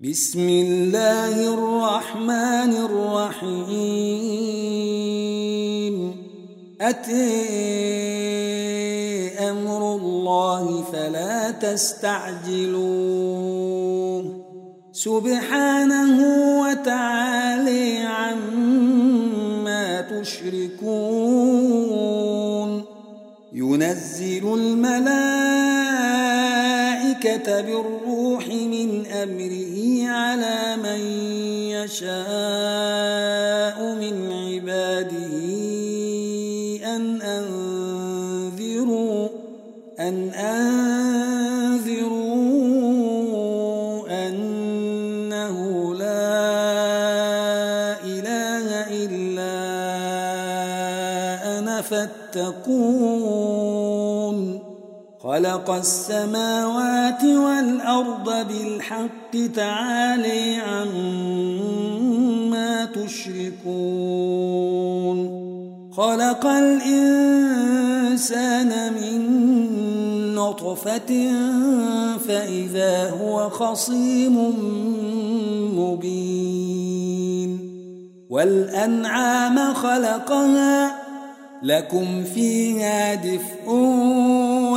بسم الله الرحمن الرحيم. أتي أمر الله فلا تستعجلوه. سبحانه وتعالى عما تشركون. ينزل الملائكة بالروح من أمره على من يشاء من عباده أن أنذروا أن أنذروا خلق السماوات والأرض بالحق تعالي عما تشركون. خلق الإنسان من نطفة فإذا هو خصيم مبين. والأنعام خلقها لكم فيها دفء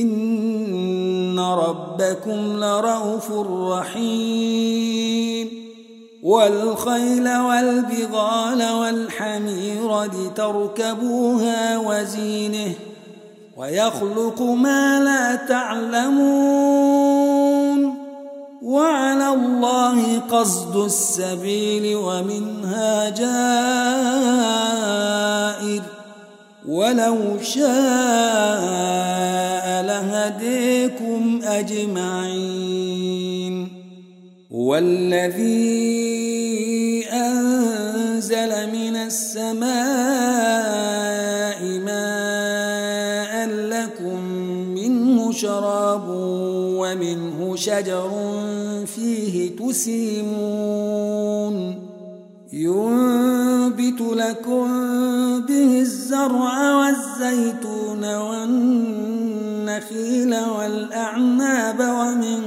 إن ربكم لرؤوف رحيم. والخيل والبغال والحمير لتركبوها وزينه ويخلق ما لا تعلمون. وعلى الله قصد السبيل ومنها جائر. ولو شاء لهديكم أجمعين. والذي أنزل من السماء ماء لكم منه شراب ومنه شجر فيه تسيمون. ينبت لكم به الزرع والزيتون والنخيل والأعناب ومن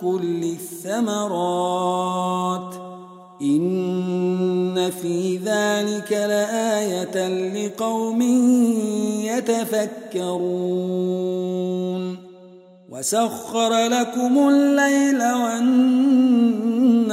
كل الثمرات إن في ذلك لآية لقوم يتفكرون وسخر لكم الليل والنهار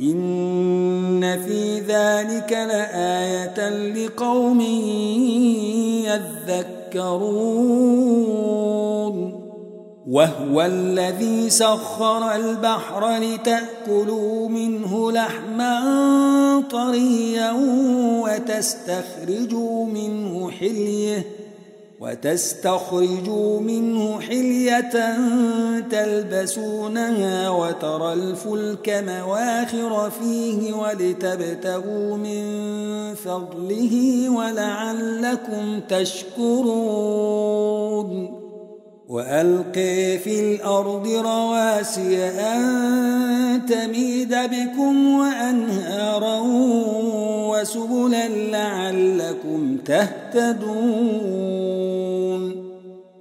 إن في ذلك لآية لقوم يذكرون. وهو الذي سخر البحر لتأكلوا منه لحما طريا وتستخرجوا منه حليه وتستخرجوا منه حلية تلبسونها وترى الفلك مواخر فيه ولتبتغوا من فضله ولعلكم تشكرون. وألقي في الأرض رواسي أن تميد بكم وأنهارا وسبلا لعلكم تهتدون.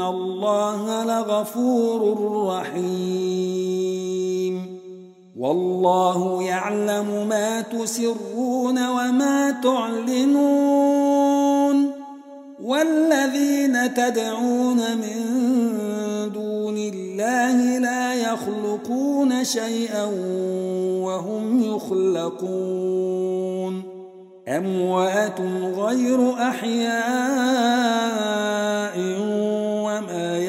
الله لغفور رحيم. والله يعلم ما تسرون وما تعلنون. والذين تدعون من دون الله لا يخلقون شيئا وهم يخلقون. أموات غير أحياء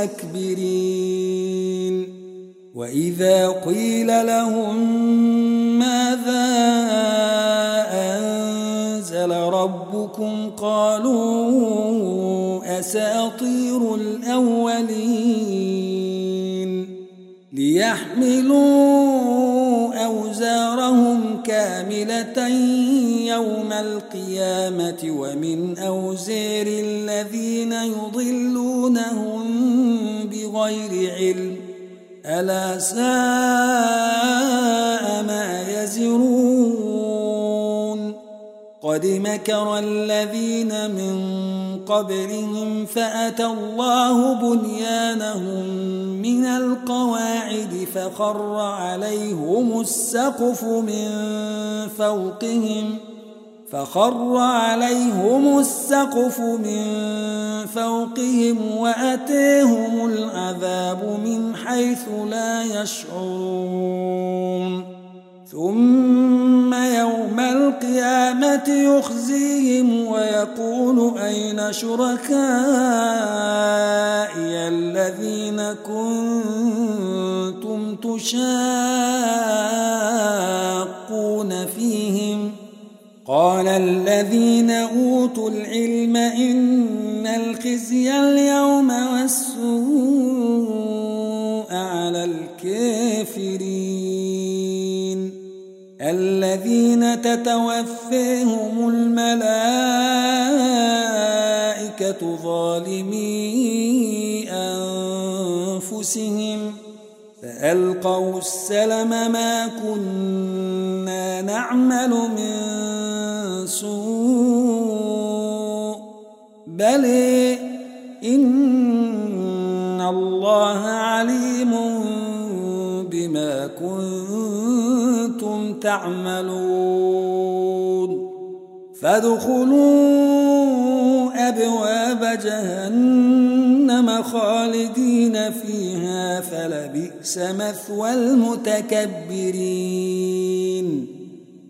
المستكبرين وإذا قيل لهم ماذا أنزل ربكم قالوا أساطير الأولين. ليحملوا أوزارهم كاملة يوم القيامة ومن أوزار الذين يضلونهم بغير علم. ألا ساء ما يزرون. قد مكر الذين من قبلهم فأتى الله بنيانهم من القواعد فخر عليهم السقف من فوقهم ۖ فخر عليهم السقف من فوقهم وأتيهم العذاب من حيث لا يشعرون. ثم يوم القيامة يخزيهم ويقول أين شركائي الذين كنتم تشاقون فيهم ۖ؟ قال الذين أوتوا العلم إن الخزي اليوم والسوء على الكافرين. الذين تتوفيهم الملائكة ظالمي أنفسهم فألقوا السلم ما كنا نعمل من سوء. بل إن الله عليم بما كنتم تعملون. فادخلوا أبواب جهنم خالدين فيها فلبئس مثوى المتكبرين.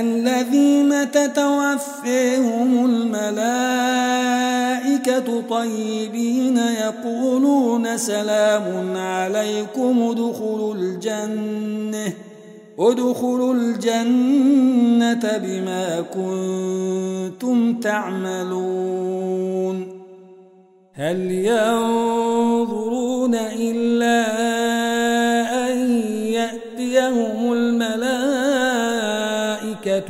الذين تتوفيهم الملائكة طيبين يقولون سلام عليكم ادخلوا الجنة ادخلوا الجنة بما كنتم تعملون. هل ينظرون إلا أن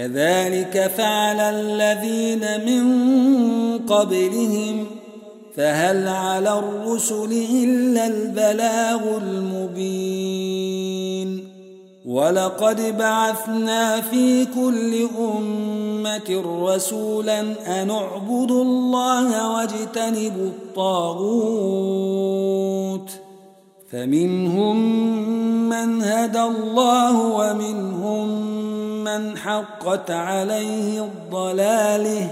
كذلك فعل الذين من قبلهم فهل على الرسل إلا البلاغ المبين؟ ولقد بعثنا في كل أمة رسولا أن اعبدوا الله واجتنبوا الطاغوت. فمنهم من هدى الله ومنهم من حقت عليه الضلاله.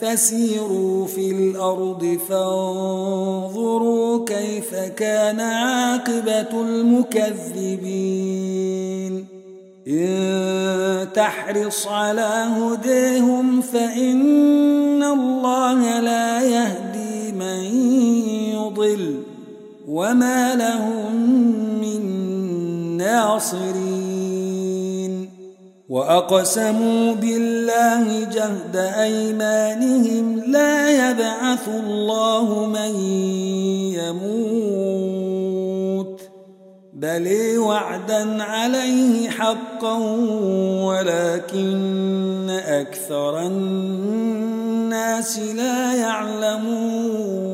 فسيروا في الأرض فانظروا كيف كان عاقبة المكذبين. إن تحرص على هديهم فإن الله لا يهدي من يضل. وما لهم من ناصرين وأقسموا بالله جهد أيمانهم لا يبعث الله من يموت بل وعدا عليه حقا ولكن أكثر الناس لا يعلمون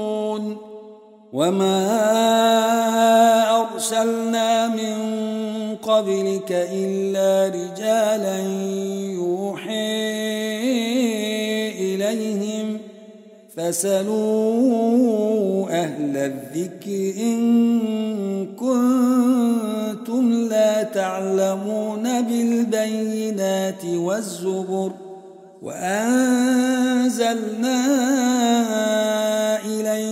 وما أرسلنا من قبلك إلا رجالا يوحي إليهم فسلوا أهل الذكر إن كنتم لا تعلمون بالبينات والزبر وأنزلنا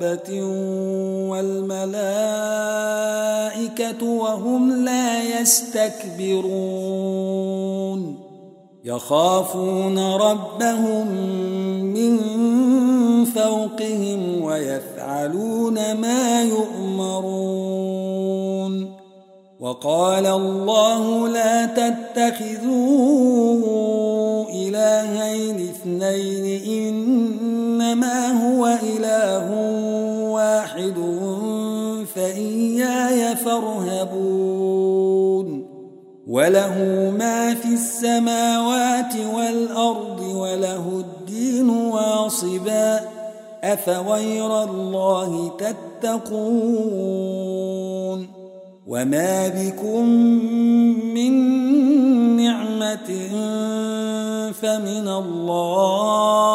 دابة والملائكة وهم لا يستكبرون. يخافون ربهم من فوقهم ويفعلون ما يؤمرون. وقال الله لا تتخذوا إلهين اثنين إنما هو إله واحد فإياي فارهبون. وله ما في السماوات والأرض وله الدين واصبا. أفغير الله تتقون؟ وما بكم من نعمة فمن الله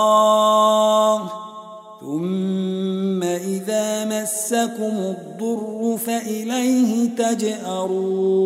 ثم إذا مسكم الضر فإليه تجأرون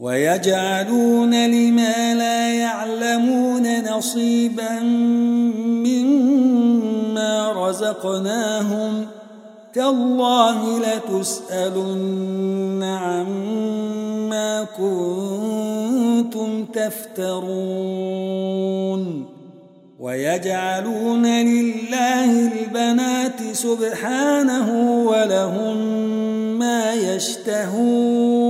ويجعلون لما لا يعلمون نصيبا مما رزقناهم تالله لتسألن عما كنتم تفترون ويجعلون لله البنات سبحانه ولهم ما يشتهون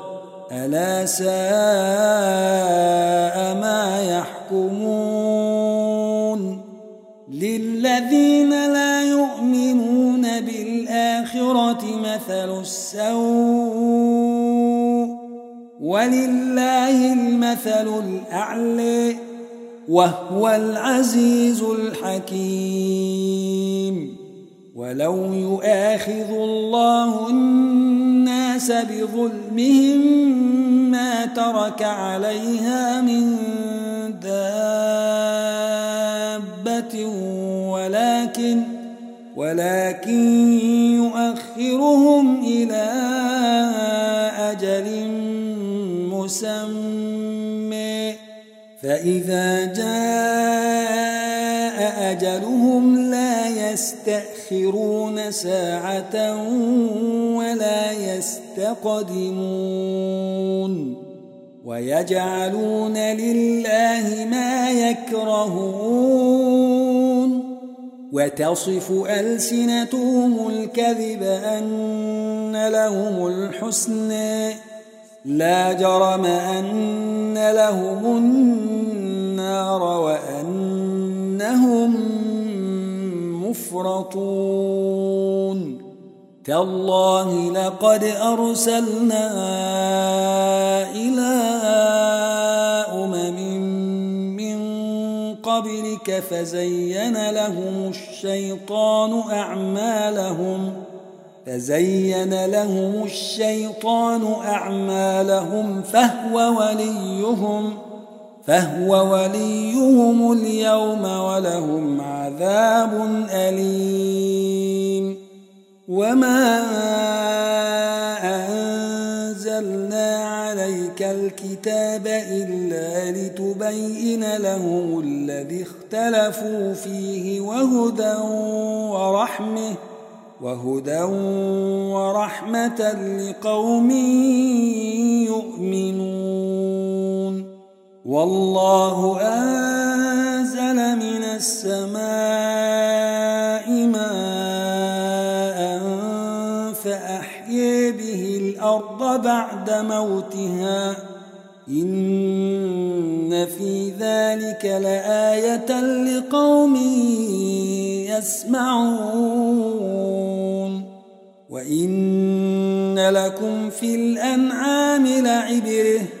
ألا ساء ما يحكمون للذين لا يؤمنون بالآخرة مثل السوء ولله المثل الأعلى وهو العزيز الحكيم ولو يؤاخذ الله الناس بظلمهم ما ترك عليها من دابة ولكن ولكن يؤخرهم إلى أجل مسمى. فإذا جاء أجلهم لا يستأخرون ساعة ولا يستقدمون ويجعلون لله ما يكرهون وتصف ألسنتهم الكذب أن لهم الحسنى لا جرم أن لهم النار وأنهم مفرطون. تالله لقد أرسلنا إلى أمم من قبلك فزين لهم الشيطان أعمالهم فزين لهم الشيطان أعمالهم فهو وليهم. فهو وليهم اليوم ولهم عذاب أليم. وما أنزلنا عليك الكتاب إلا لتبين لهم الذي اختلفوا فيه وهدى ورحمة وهدى ورحمة لقوم يؤمنون. والله أنزل من السماء ماء فأحيي به الأرض بعد موتها. إن في ذلك لآية لقوم يسمعون. وإن لكم في الأنعام لعبرة.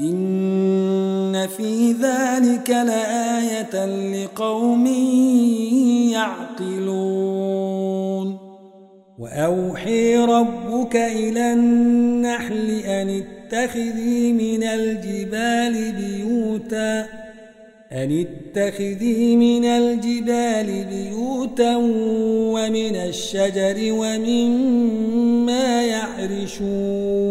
إن في ذلك لآية لقوم يعقلون. وأوحي ربك إلى النحل أن اتخذي من الجبال بيوتا أن اتخذي من الجبال بيوتا ومن الشجر ومما يعرشون.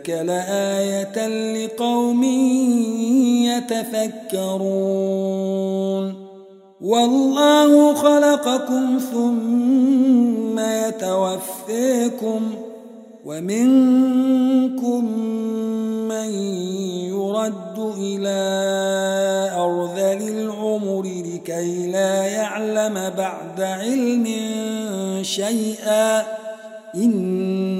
ذلك لآية لقوم يتفكرون. والله خلقكم ثم يتوفيكم ومنكم من يرد إلى أرذل العمر لكي لا يعلم بعد علم شيئا. إن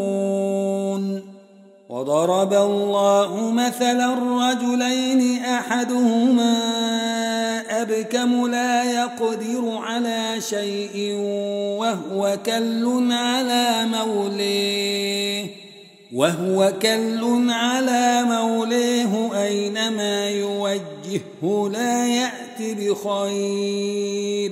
وضرب الله مثلا رجلين أحدهما أبكم لا يقدر على شيء وهو كل على موليه وهو كل على موليه أينما يوجهه لا يأت بخير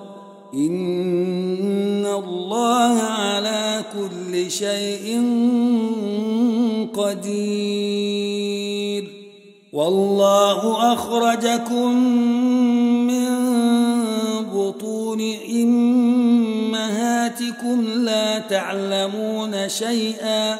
إن الله على كل شيء قدير والله أخرجكم من بطون إمهاتكم لا تعلمون شيئا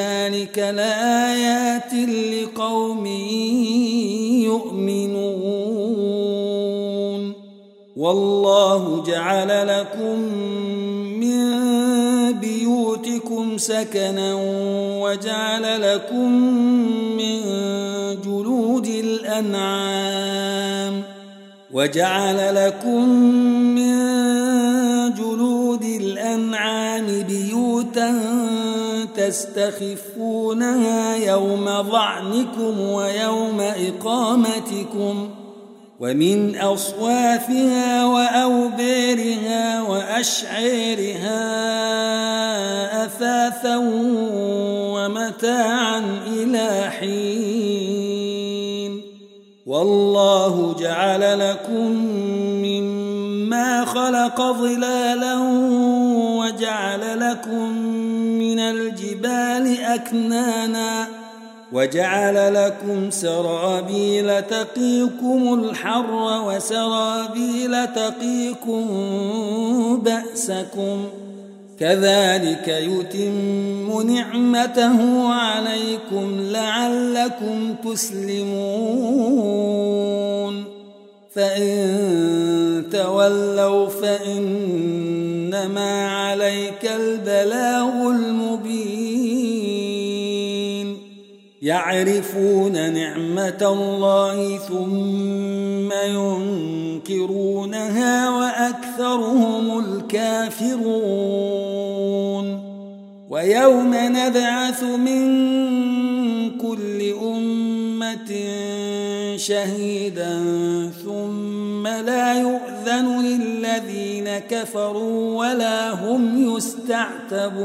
ذلك لآيات لقوم يؤمنون. والله جعل لكم من بيوتكم سكنا وجعل لكم من جلود الأنعام وجعل لكم من جلود الأنعام بيوتا تستخفونها يوم ظعنكم ويوم إقامتكم ۖ ومن أصوافها وأوبارها وأشعارها أثاثا ومتاعا إلى حين. والله جعل لكم مما خلق ظلالا وجعل لكم من الجبال أكنانا وجعل لكم سرابيل تقيكم الحر وسرابيل تقيكم بأسكم كذلك يتم نعمته عليكم لعلكم تسلمون فإن تولوا فإنما عليك البلاغ المبين. يعرفون نعمة الله ثم ينكرونها وأكثرهم الكافرون. ويوم نبعث من كل أمة شهيدا ثم لا يؤذن للذين كفروا ولا هم يستعتبون.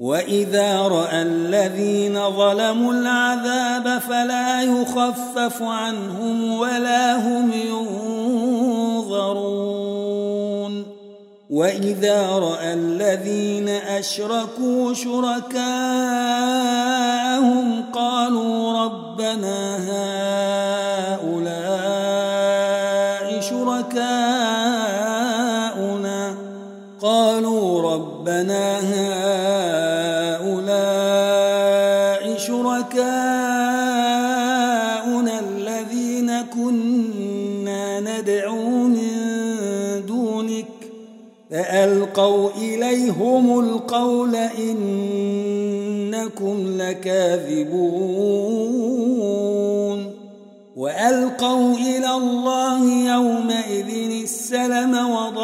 وإذا رأى الذين ظلموا العذاب فلا يخفف عنهم ولا هم ينظرون. وإذا رأى الذين أشركوا شركاءهم قالوا ربنا هؤلاء شركاؤنا قالوا ربنا هؤلاء شركاؤنا الذين كنا ندعو من دونك فألقوا إليهم القول إنكم لكاذبون.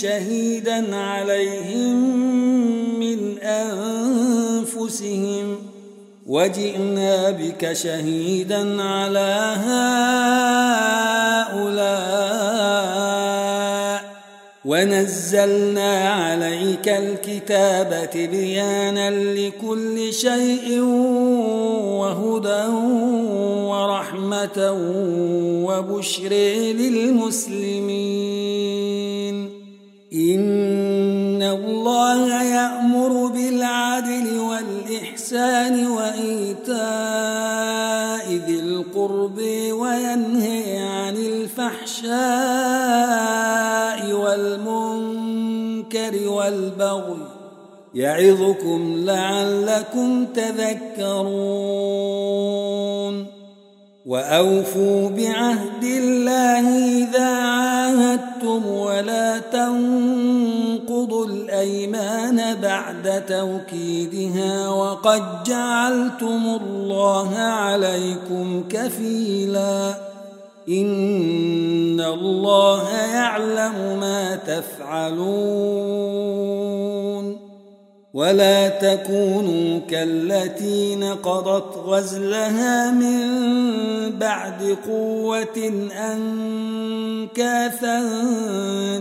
شهيدا عليهم من أنفسهم. وجئنا بك شهيدا على هؤلاء. ونزلنا عليك الكتاب تبيانا لكل شيء وهدى ورحمة وبشر للمسلمين. الفحشاء والمنكر والبغي يعظكم لعلكم تذكرون وأوفوا بعهد الله إذا عاهدتم ولا تنقضوا الأيمان بعد توكيدها وقد جعلتم الله عليكم كفيلا إن الله يعلم ما تفعلون ولا تكونوا كالتي نقضت غزلها من بعد قوة أنكاثا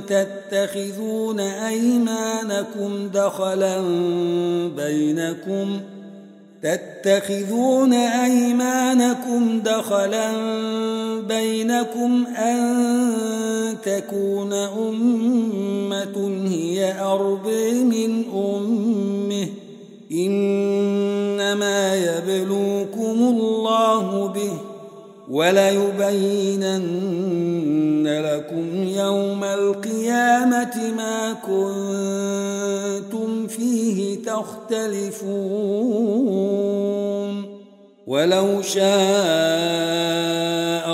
تتخذون أيمانكم دخلا بينكم تتخذون أيمانكم دخلا بينكم أن تكون أمة هي أرض من أمه. إنما يبلوكم الله به وليبينن لكم يوم القيامة ما كنتم فيه تختلفون ولو شاء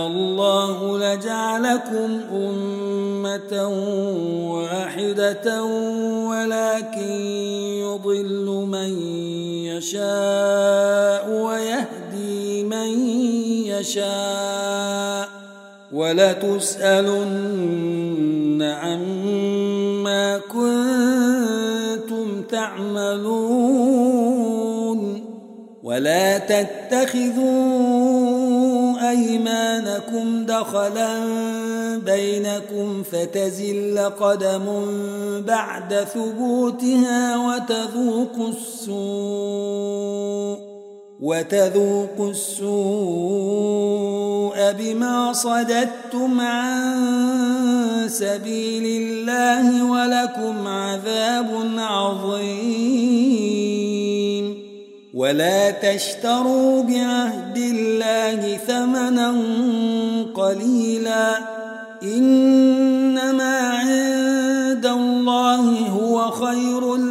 الله لجعلكم أمة واحدة ولكن يضل من يشاء ويهدي من يشاء ولتسألن عما تعملون ولا تتخذوا أيمانكم دخلا بينكم فتزل قدم بعد ثبوتها وتذوقوا السوء وتذوقوا السوء بما صددتم عن سبيل الله ولكم عذاب عظيم. ولا تشتروا بعهد الله ثمنا قليلا. إنما عند الله هو خير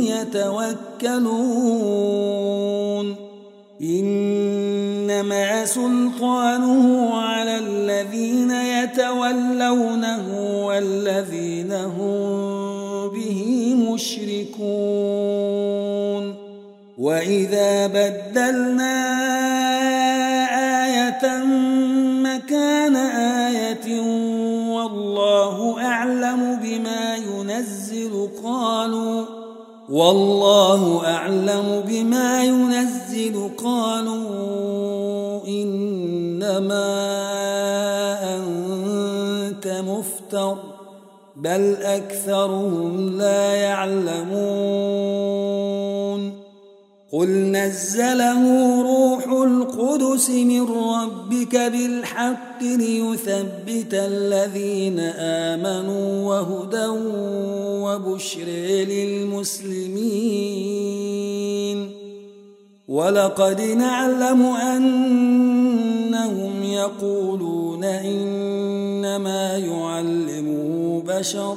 يتوكلون. إنما سلطانه على الذين يتولونه والذين هم به مشركون. وإذا بدلنا والله أعلم بما ينزل. قالوا إنما أنت مفتر بل أكثرهم لا يعلمون. قل نزله روح القدس من ربك بالحق ليثبت الذين آمنوا وهدى وبشر للمسلمين ولقد نعلم أنهم يقولون إنما يعلمه بشر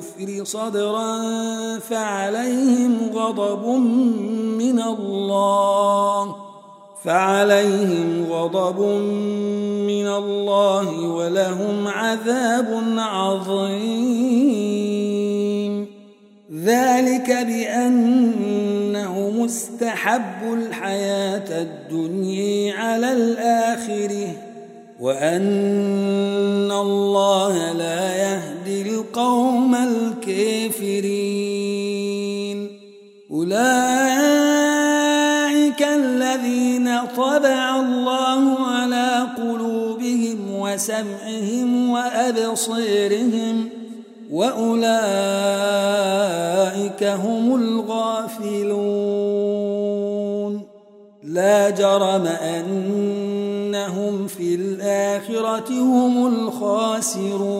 بالكفر صدرا فعليهم غضب من الله. فعليهم غضب من الله ولهم عذاب عظيم. ذلك بأنه مستحب الحياة الدنيا على الآخرة وأن الله أولئك الذين طبع الله على قلوبهم وسمعهم وأبصيرهم وأولئك هم الغافلون. لا جرم أنهم في الآخرة هم الخاسرون.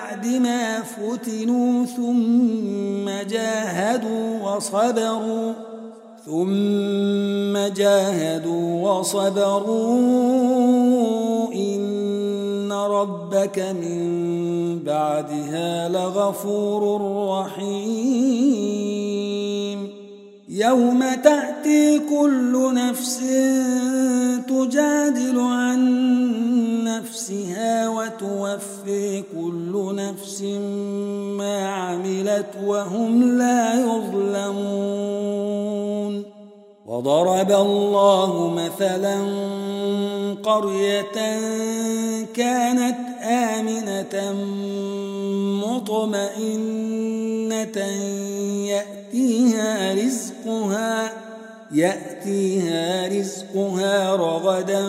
بعد ما فتنوا ثم جاهدوا وصبروا ثم جاهدوا وصبروا إن ربك من بعدها لغفور رحيم. يوم تأتي كل نفس تجادل عن نفسها وتوفي كل نفس ما عملت وهم لا يظلمون. وضرب الله مثلا قرية كانت آمنة مطمئنة يأتيها رزقها يأتيها رزقها رغدا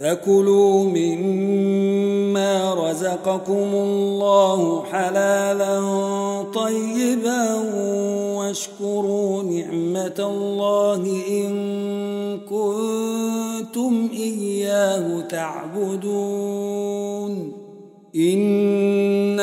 فكلوا مما رزقكم الله حلالا طيبا واشكروا نعمة الله إن كنتم إياه تعبدون.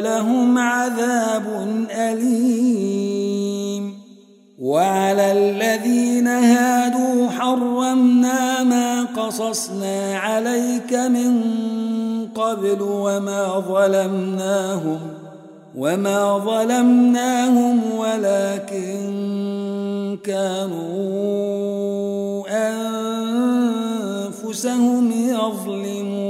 ولهم عذاب أليم. وعلى الذين هادوا حرمنا ما قصصنا عليك من قبل وما ظلمناهم وما ظلمناهم ولكن كانوا أنفسهم يظلمون.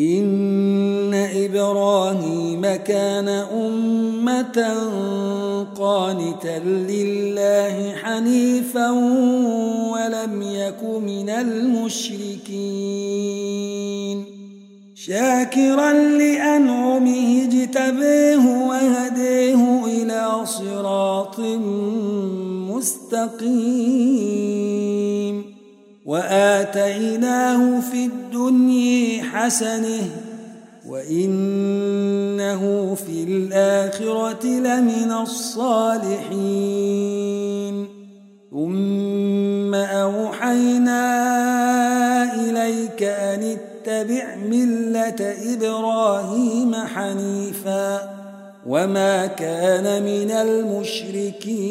إن إبراهيم كان أمة قانتا لله حنيفا ولم يك من المشركين. شاكرا لأنعمه اجتبيه وهديه إلى صراط مستقيم. وآتيناه في الدنيا حسنة وإنه في الآخرة لمن الصالحين. ثم أوحينا إليك أن اتبع ملة إبراهيم حنيفا وما كان من المشركين.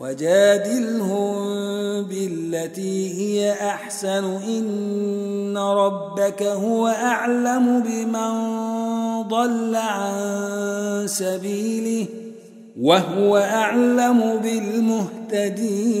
وجادلهم بالتي هي أحسن إن ربك هو أعلم بمن ضل عن سبيله وهو أعلم بالمهتدين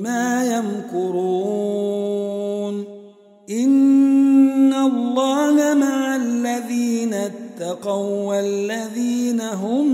ما يمكرون. إن الله مع الذين اتقوا والذين هم